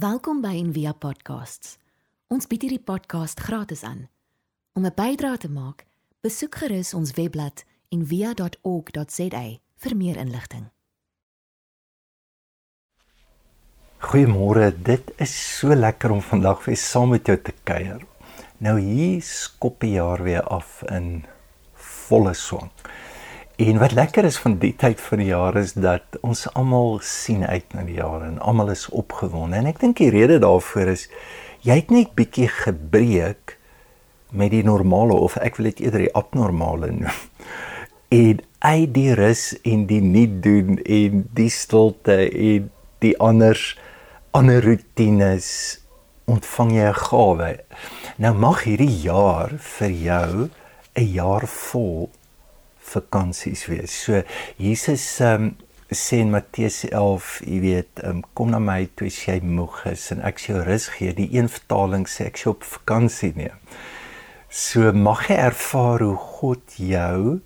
Welkom by Envia Podcasts. Ons bied hierdie podcast gratis aan. Om 'n bydrae te maak, besoek gerus ons webblad en via.org.za vir meer inligting. Goeiemôre, dit is so lekker om vandag weer saam met jou te kuier. Nou hier skop die jaar weer af in volle swang. En wat lekker is van die tyd van die jaar is dat ons almal sien uit na die jaar en almal is opgewonde. En ek dink die rede daarvoor is jy het net bietjie gebreek met die normale of ek wil dit eerder die abnormale noem. En uit die rus en die nie doen en die stilte en die anders ander rotines ontvang jy 'n gawe. Nou mag hierdie jaar vir jou 'n jaar vol vakansies wees. So Jesus um, sê in Matteus 11, jy weet, um, kom na my toe as jy moeg is en ek sal jou rus gee. Die een vertaling sê ek sal op vakansie neem. So mag jy ervaar hoe God jou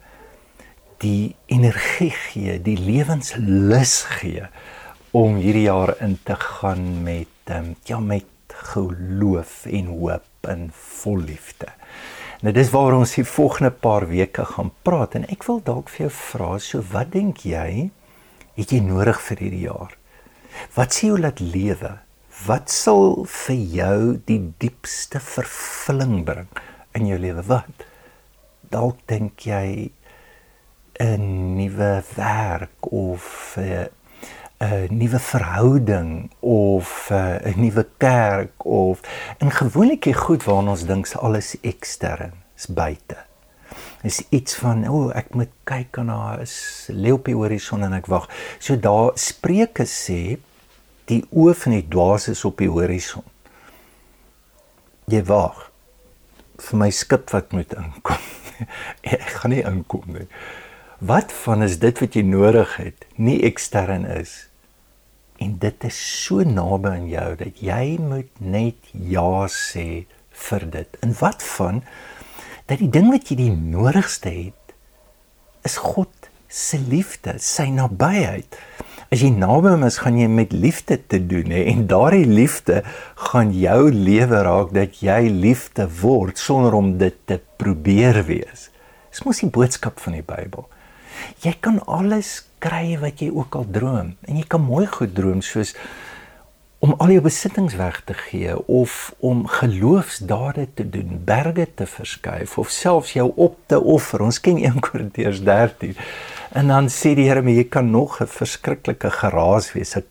die energie gee, die lewenslus gee om hierdie jaar in te gaan met um, ja met geloof en hoop en vol liefde. Nou dis waar ons die volgende paar weke gaan praat en ek wil dalk vir jou vra, so wat dink jy het jy nodig vir hierdie jaar? Wat sê jy laat lewe? Wat sal vir jou die diepste vervulling bring in jou lewe? Wat? Dalk dink jy 'n nuwe werk of 'n 'n nuwe verhouding of 'n nuwe kerk of in gewoonlik die goed waarna ons dink se alles ekstern is buite. Is iets van o, oh, ek moet kyk aan haar is leeu op die horison en ek wag. So daar Spreuke sê die oë van die dwaas is op die horison. Jy wag vir my skip wat moet inkom. ek gaan nie inkom nie. Wat van is dit wat jy nodig het, nie ekstern is en dit is so naby aan jou dat jy moet net ja sê vir dit. En wat van dat die ding wat jy die nodigste het is God se liefde, sy nabyheid. As jy naby hom is, gaan jy met liefde te doen hè en daardie liefde gaan jou lewe raak dat jy liefde word sonder om dit te probeer wees. Dis mos die boodskap van die Bybel. Jy kan alles kry wat jy ook al droom en jy kan mooi goed droom soos om al jou besittings weg te gee of om geloofsdade te doen, berge te verskuif of selfs jou op te offer. Ons ken 1 Korintiërs 13. En dan sê die Here, "Maar jy kan nog 'n verskriklike geraas wees, 'n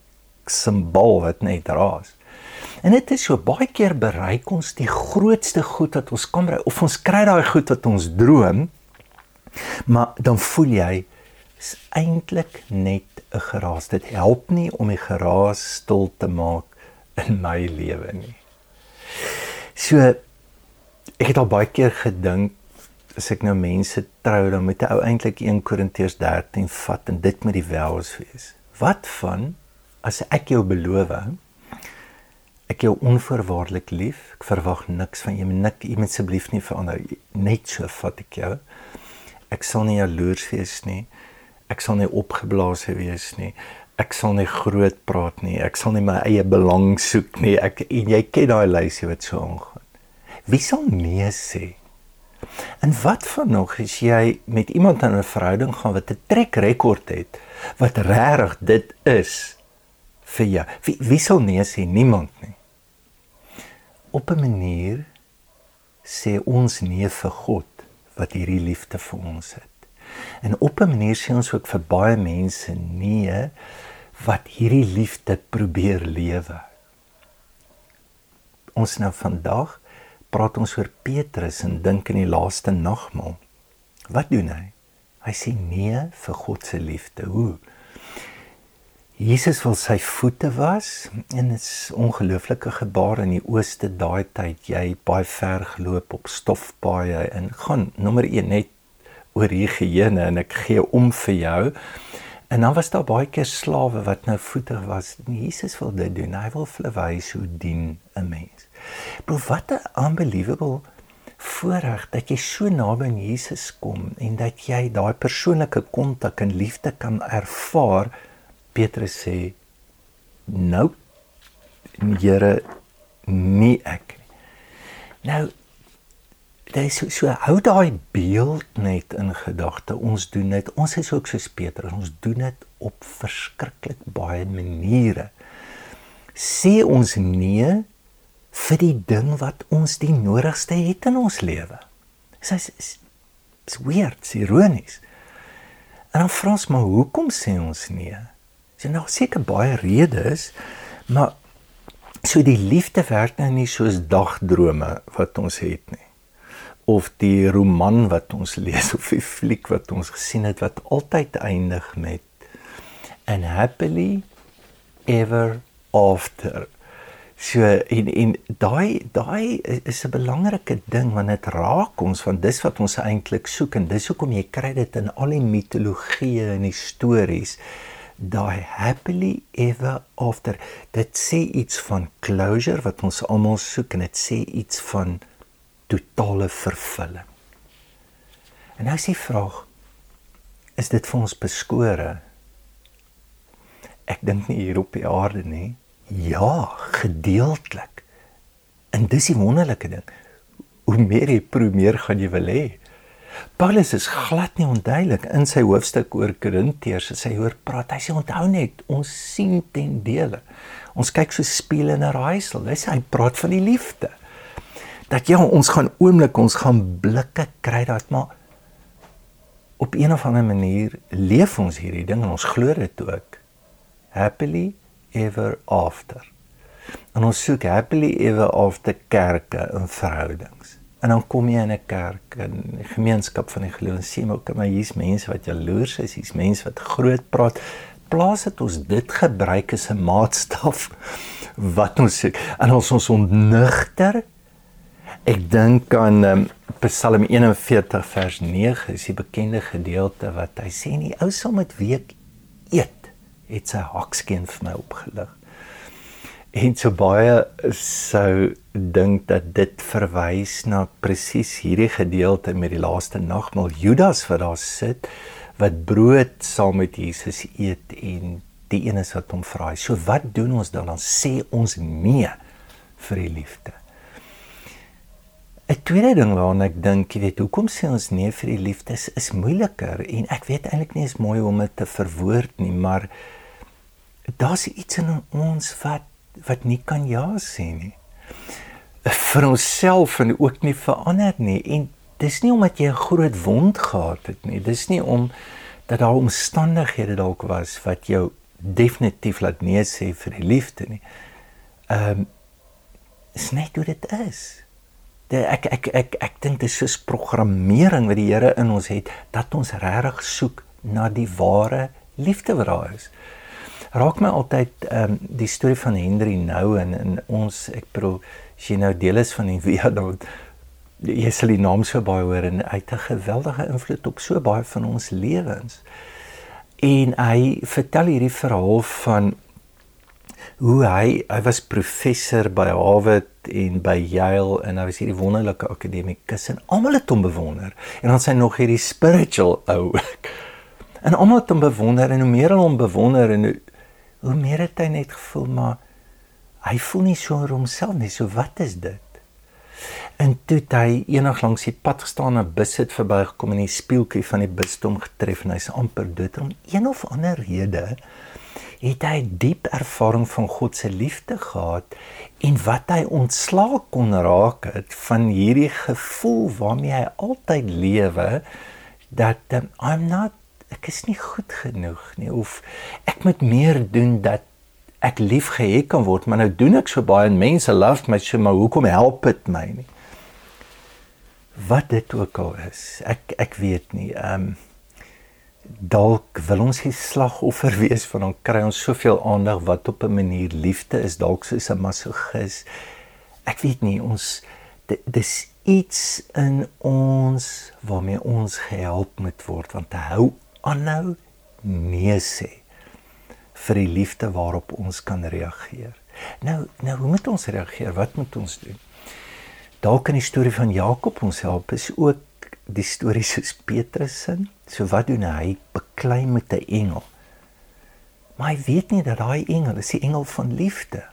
simbool wat net raas." En dit is so baie keer bereik ons die grootste goed wat ons kan bereik of ons kry daai goed wat ons droom, maar dan voel jy is eintlik net 'n geraas. Dit help nie om die geraas stil te maak in my lewe nie. So ek het al baie keer gedink as ek nou mense trou dan moet 'n ou eintlik 1 Korintiërs 13 vat en dit met die wels wees. Wat van as ek jou beloof ek jou onvoorwaardelik lief, ek verwag niks van jou, nik iemand asseblief nie verander net so vat ek jou. Ek sal nie jaloers wees nie ek sal nie opgeblaas wees nie. Ek sal nie groot praat nie. Ek sal nie my eie belang soek nie. Ek en jy ken daai lysie wat so aangaan. Wie sal nee sê? En wat van nog as jy met iemand in 'n verhouding gaan wat 'n trek rekord het wat regtig dit is vir jou. Wie wie sal nee sê? Niemand nie. Op 'n manier sê ons nee vir God wat hierdie liefde vir ons het. En op 'n manier sê ons ook vir baie mense nee wat hierdie liefde probeer lewe. Ons nou vandag praat ons oor Petrus en dink in die laaste nagmaal. Wat doen hy? Hy sê nee vir God se liefde. Hoe? Jesus wil sy voete was en dit is ongelooflike gebaar in die ooste daai tyd jy baie ver geloop op stofpaaie en gaan nommer 1 net oor higiëne en ek gee om vir jou. En dan was daar baie keer slawe wat nou voetig was. Jesus wil dit doen. Hy wil hulle wys hoe dien 'n mens. Bro, wat 'n unbelievable voorreg dat jy so naby aan Jesus kom en dat jy daai persoonlike kontak en liefde kan ervaar. Petrus sê: "Nou Here nie ek nie. Nou Dit is so, so hou daai beeld net in gedagte. Ons doen dit. Ons is ook soos Petrus. Ons doen dit op verskriklik baie maniere. Sê ons nee vir die ding wat ons die nodigste het in ons lewe. Dit is is, weird, is ironies. En dan vra ons maar hoekom sê ons nee? Dis nou seker baie redes, maar so die liefde werk nou nie soos dagdrome wat ons het nie of die roman wat ons lees of die fliek wat ons gesien het wat altyd eindig met and happily ever after. So en en daai daai is 'n belangrike ding want dit raak ons want dis wat ons eintlik soek en dis hoekom jy kry dit in al die mitologieë en die stories daai happily ever after dit sê iets van closure wat ons almal soek en dit sê iets van totale vervulling. En nou is die vraag is dit vir ons beskore? Ek dink nie hier op die aarde nie. Ja, gedeeltelik. En dis die wonderlike ding. Hoe meer jy proe, meer gaan jy wil hê. Paulus is glad nie onduidelik in sy hoofstuk oor Korintiërs as hy hoor praat. Hy sê onthou net, ons sien ten dele. Ons kyk so speel in 'n raaisel. Hy sê hy praat van die liefde dat ja, ons gaan oomblik ons gaan blikke kry dat maar op een of ander manier leef ons hierdie ding en ons glo dit ook. Happily ever after. En ons soek happily ever after kerke en verhoudings. En dan kom jy in 'n kerk en 'n gemeenskap van die geloof en sê maar kom maar hier's mense wat jaloers is, hier's mense wat groot praat. Plaas dit ons dit gebruik as 'n maatstaf wat ons. En ons ons ontnigter Ek dink aan um, Psalm 41 vers 9 is die bekende gedeelte wat hy sê nie ou sal met week eet het sy hakskeen vir my opgelig. En so baie sou dink dat dit verwys na presies hierdie gedeelte met die laaste nagmaal Judas wat daar sit wat brood saam met Jesus eet en die een is wat hom vra. So wat doen ons dan? Dan sê ons nee vir die liefde. 'n tweede ding waarna ek dink, jy weet, hoekom sê ons nee vir die liefde is, is moeiliker en ek weet eintlik nie is mooi om dit te verwoord nie, maar daar's iets in ons wat wat nie kan ja sê nie. vir onsself en ook nie vir ander nie en dis nie omdat jy 'n groot wond gehad het nie. Dis nie om dat daar omstandighede dalk was wat jou definitief laat nee sê vir die liefde nie. Ehm um, is net hoe dit is ek ek ek ek dink dit is soos programmering wat die Here in ons het dat ons regtig soek na die ware liefde wat daar is. Raak my altyd ehm um, die storie van Henry Nou en in ons ek bedoel as jy nou deel is van die Via dan jy sal die naam so baie hoor en hy het 'n geweldige invloed op so baie van ons lewens. En hy vertel hierdie verhaal van hoe hy hy was professor by Harvard en by Yale en hy was hierdie wonderlike akademikus en almal het hom bewonder. En dan sy nog hierdie spiritual ou. En almal het hom bewonder en hoe meer hulle hom bewonder en hoe, hoe meer het hy net gevoel maar hy voel nie so oor homself nie. So wat is dit? En toe hy eendag langs die pad gestaan en 'n bus het verbygekom en die spieeltjie van die bus het hom getref en hy's amper dood om een of ander rede het hy diep ervaring van God se liefde gehad en wat hy ontslaa kon raak het van hierdie gevoel waarmee hy altyd lewe dat um, I'm not ek is nie goed genoeg nie. Of ek moet meer doen dat ek lief gehê kan word maar nou doen ek so baie en mense love my so maar hoekom help dit my nie? Wat dit ook al is ek ek weet nie ehm um, dalk wil ons nie slagoffer wees van dan kry ons soveel aandag wat op 'n manier liefde is dalk soos 'n masogis. Ek weet nie ons dis iets in ons waarmee ons gehelp moet word want te hou aanhou nee sê vir die liefde waarop ons kan reageer nou nou hoe moet ons reageer wat moet ons doen dalk in die storie van Jakob ons help is ook die storie soos Petrus se. So wat doen hy? Beklei met 'n engel. Maar hy weet nie dat daai engel is die engel van liefde.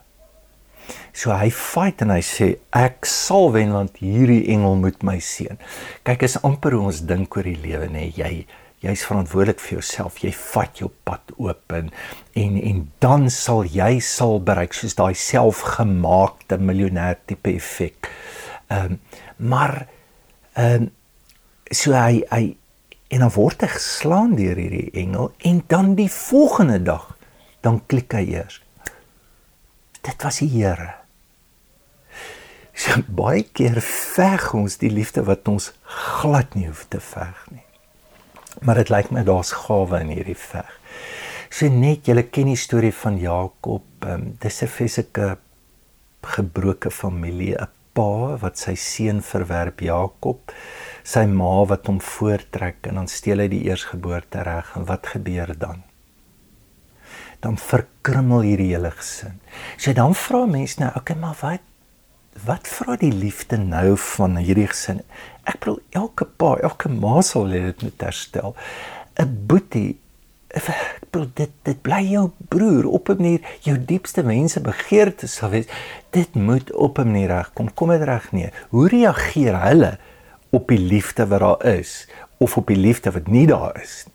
So hy fight en hy sê ek sal wen want hierdie engel moet my seën. Kyk is amper hoe ons dink oor die lewe nê. Jy jy's verantwoordelik vir jouself. Jy vat jou pad oop en en en dan sal jy sal bereik soos daai selfgemaakte miljonair tipe effek. Ehm um, maar ehm um, so hy hy en dan word hy geslaan deur hierdie engel en dan die volgende dag dan klik hy eers. Dit was die Here. So baie keer veg ons die liefde wat ons glad nie hoef te veg nie. Maar dit lyk my daar's gawe in hierdie veg. So net julle ken die storie van Jakob. Um, dis 'n fisieke gebroke familie, 'n pa wat sy seun verwerp Jakob, sy ma wat hom voortrek en dan steel hy die eersgeboorte reg en wat gebeur dan? Dan verkrummel hierdie hele gesin. So dan vra mense nou, okay, maar wat wat vra die liefde nou van hierdie gesin? Ek bedoel elke pa, elke ma sal dit moet herstel. 'n Boetie ek bedoel dit dit bly jou broer op 'n manier jou diepste wense begeerte sal wees. Dit moet op 'n manier regkom. Kom dit reg nie. Hoe reageer hulle op die liefde wat daar is of op die liefde wat nie daar is nie?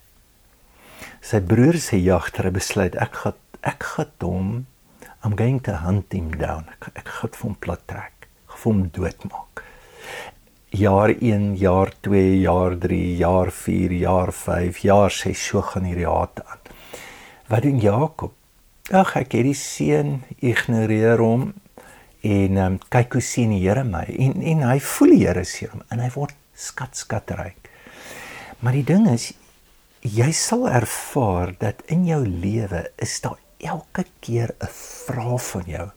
Sy broer sê jagter besluit ek gaan ek gaan hom I'm going to hunt him down. Ek, ek gaan hom plat trek vir hom doodmaak. Jaar 1, jaar 2, jaar 3, jaar 4, jaar 5, jaar 6 so gaan hierdie haat aan. Wat doen Jakob? Ag ek het die seun ignoreer hom en um, kyk hoe sien die Here my en en hy voel die Here sien hom en hy word skat skatryk. Maar die ding is jy sal ervaar dat in jou lewe is daar elke keer 'n vraag van jou.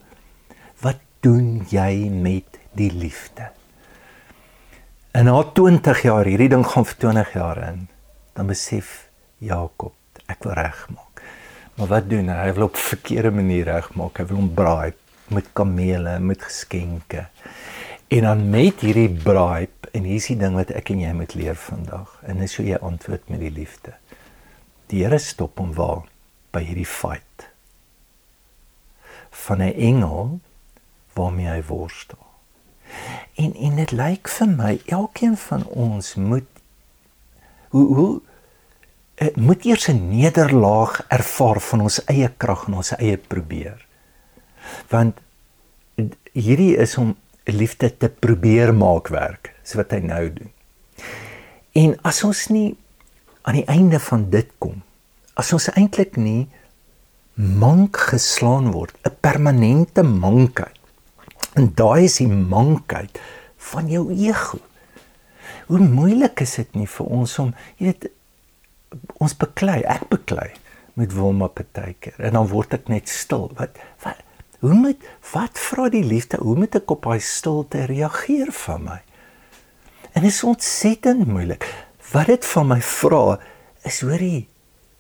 Wat doen jy met die liefde? En na 20 jaar, hierdie ding gaan vir 20 jaar in, dan besef Jakob, ek wil regmaak. Maar wat doen hy? Hy wil op verkeerde manier regmaak. Hy wil hom braai met kamele, met geskenke. En dan met hierdie braai en hier is die ding wat ek en jy moet leer vandag. En dis hoe jy antwoord met die liefde. Die Here stop hom waar by hierdie fight van 'n engel waarmee hy worstel. En en dit lyk vir my elkeen van ons moet hoe hoe uh, moet eers 'n nederlaag ervaar van ons eie krag en ons eie probeer. Want hierdie is om liefde te probeer maak werk, so wat hy nou doen. En as ons nie aan die einde van dit kom, as ons eintlik nie mank geslaan word, 'n permanente mankheid. En daai is die mankheid van jou ego. Hoe moeilik is dit nie vir ons om, jy weet, ons beklei, ek beklei met Wilma partykeer en dan word ek net stil. Wat wat hoe moet wat vra die liefde? Hoe moet ek op daai stilte reageer van my? En dit is ontsettend moeilik. Wat dit van my vra is hoorie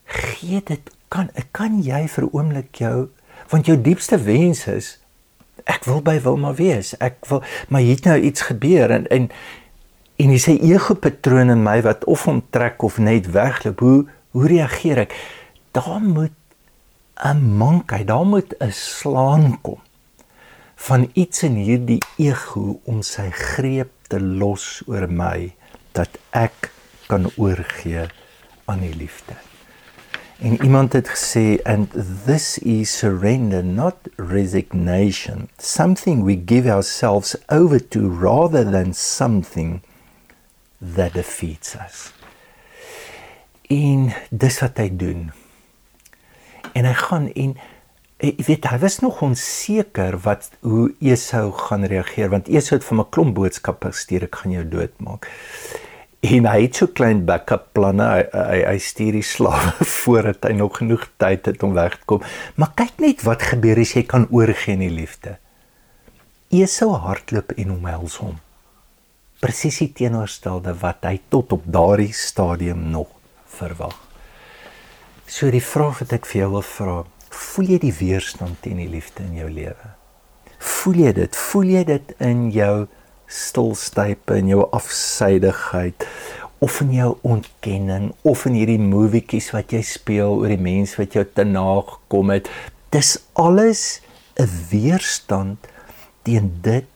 gee dit kan kan jy vir 'n oomblik jou want jou diepste wens is ek wil by Wilma wees. Ek wil maar hier het nou iets gebeur en en en hy sê ego patroon in my wat of onttrek of net wegloop. Hoe hoe reageer ek? Daar moet 'n mankheid, daar moet 'n slaan kom van iets in hierdie ego om sy greep te los oor my dat ek kan oorgee aan die liefde. En iemand het gesê and this is surrender not resignation something we give ourselves over to rather than something that defeats us. En dis wat hy doen. En hy gaan en jy weet hy was nog onseker wat hoe Esau gaan reageer want Esau het vir 'n klomp boodskappe gestuur ek gaan jou doodmaak en hy het so klein backup planne. Hy, hy hy stuur die slawe voordat hy nog genoeg tyd het om weg te kom. Maar kyk net wat gebeur as jy kan oorgee in die liefde. Esau hardloop en omhels hom. Presies die teenoorstelde wat hy tot op daardie stadium nog verwag. So die vraag wat ek vir jou wil vra voel jy die weerstand teen die liefde in jou lewe? Voel jy dit? Voel jy dit in jou stilstype in jou afsydigheid of in jou ontkenning of in hierdie movietjies wat jy speel oor die mense wat jou te nagekom het dis alles 'n weerstand teen dit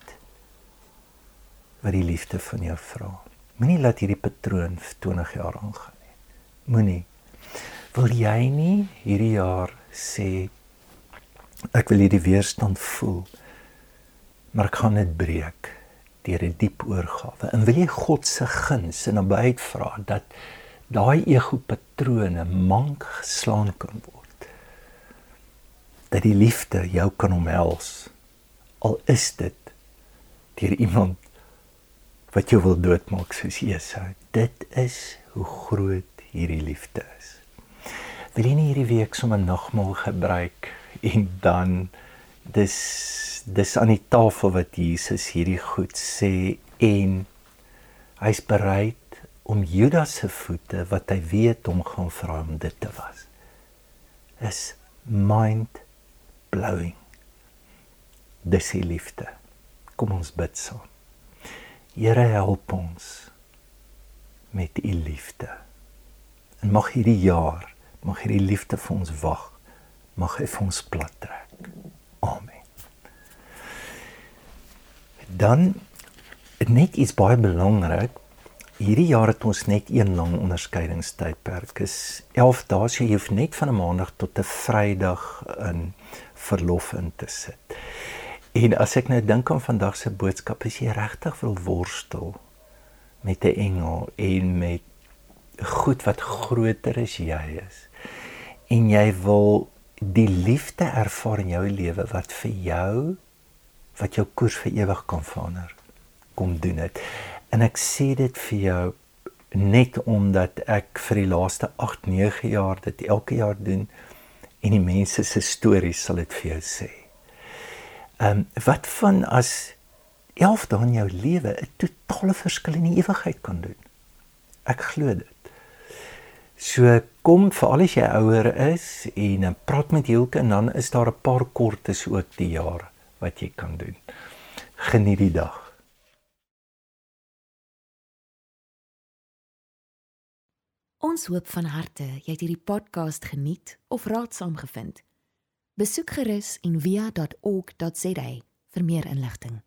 wat die liefde van jou vra. Moenie laat hierdie patroon vir 20 jaar aangaan nie. Moenie. Wil jy nie hierdie jaar sê ek wil hierdie weerstand voel, maar ek gaan dit breek deur 'n die diep oorgawe. En wil jy God se guns en nabyheid vra dat daai ego patrone mank geslaan kan word. Dat die liefde jou kan omhels. Al is dit deur iemand wat jou wil doodmaak soos Esau. Dit is hoe groot hierdie liefde is. Wil jy nie hierdie week sommer nagmaal gebruik en dan dis dis aan die tafel wat Jesus hierdie goed sê en hy's bereid om Judas se voete wat hy weet hom gaan vra om dit te was. Is mind blowing. Dis die liefde. Kom ons bid saam. Here help ons met u liefde. En mag hierdie jaar, mag hierdie liefde vir ons wag. Mag hy vir ons plat trek. Amen dan net iets baie belangrik. Hierdie jaar het ons net een lang onderskeidingstydperk. Is 11 dae, so jy hoef net van 'n maandag tot 'n Vrydag in verlof in te sit. En as ek nou dink aan vandag se boodskap, is jy regtig wil worstel met 'n engel en met goed wat groter as jy is. En jy wil die liefde ervaar in jou lewe wat vir jou wat jou koers vir ewig kan verander. Kom doen dit. En ek sê dit vir jou net omdat ek vir die laaste 8, 9 jaar dit elke jaar doen en die mense se stories sal dit vir jou sê. Ehm um, wat van as 11 dae in jou lewe 'n totale verskil in die ewigheid kan doen? Ek glo dit. So kom vir al die jy ouer is en praat met Hielke en dan is daar 'n paar kortes ook die jare wat jy kan doen. Geniet die dag. Ons hoop van harte jy het hierdie podcast geniet of raadsaam gevind. Besoek gerus en via.ok.za vir meer inligting.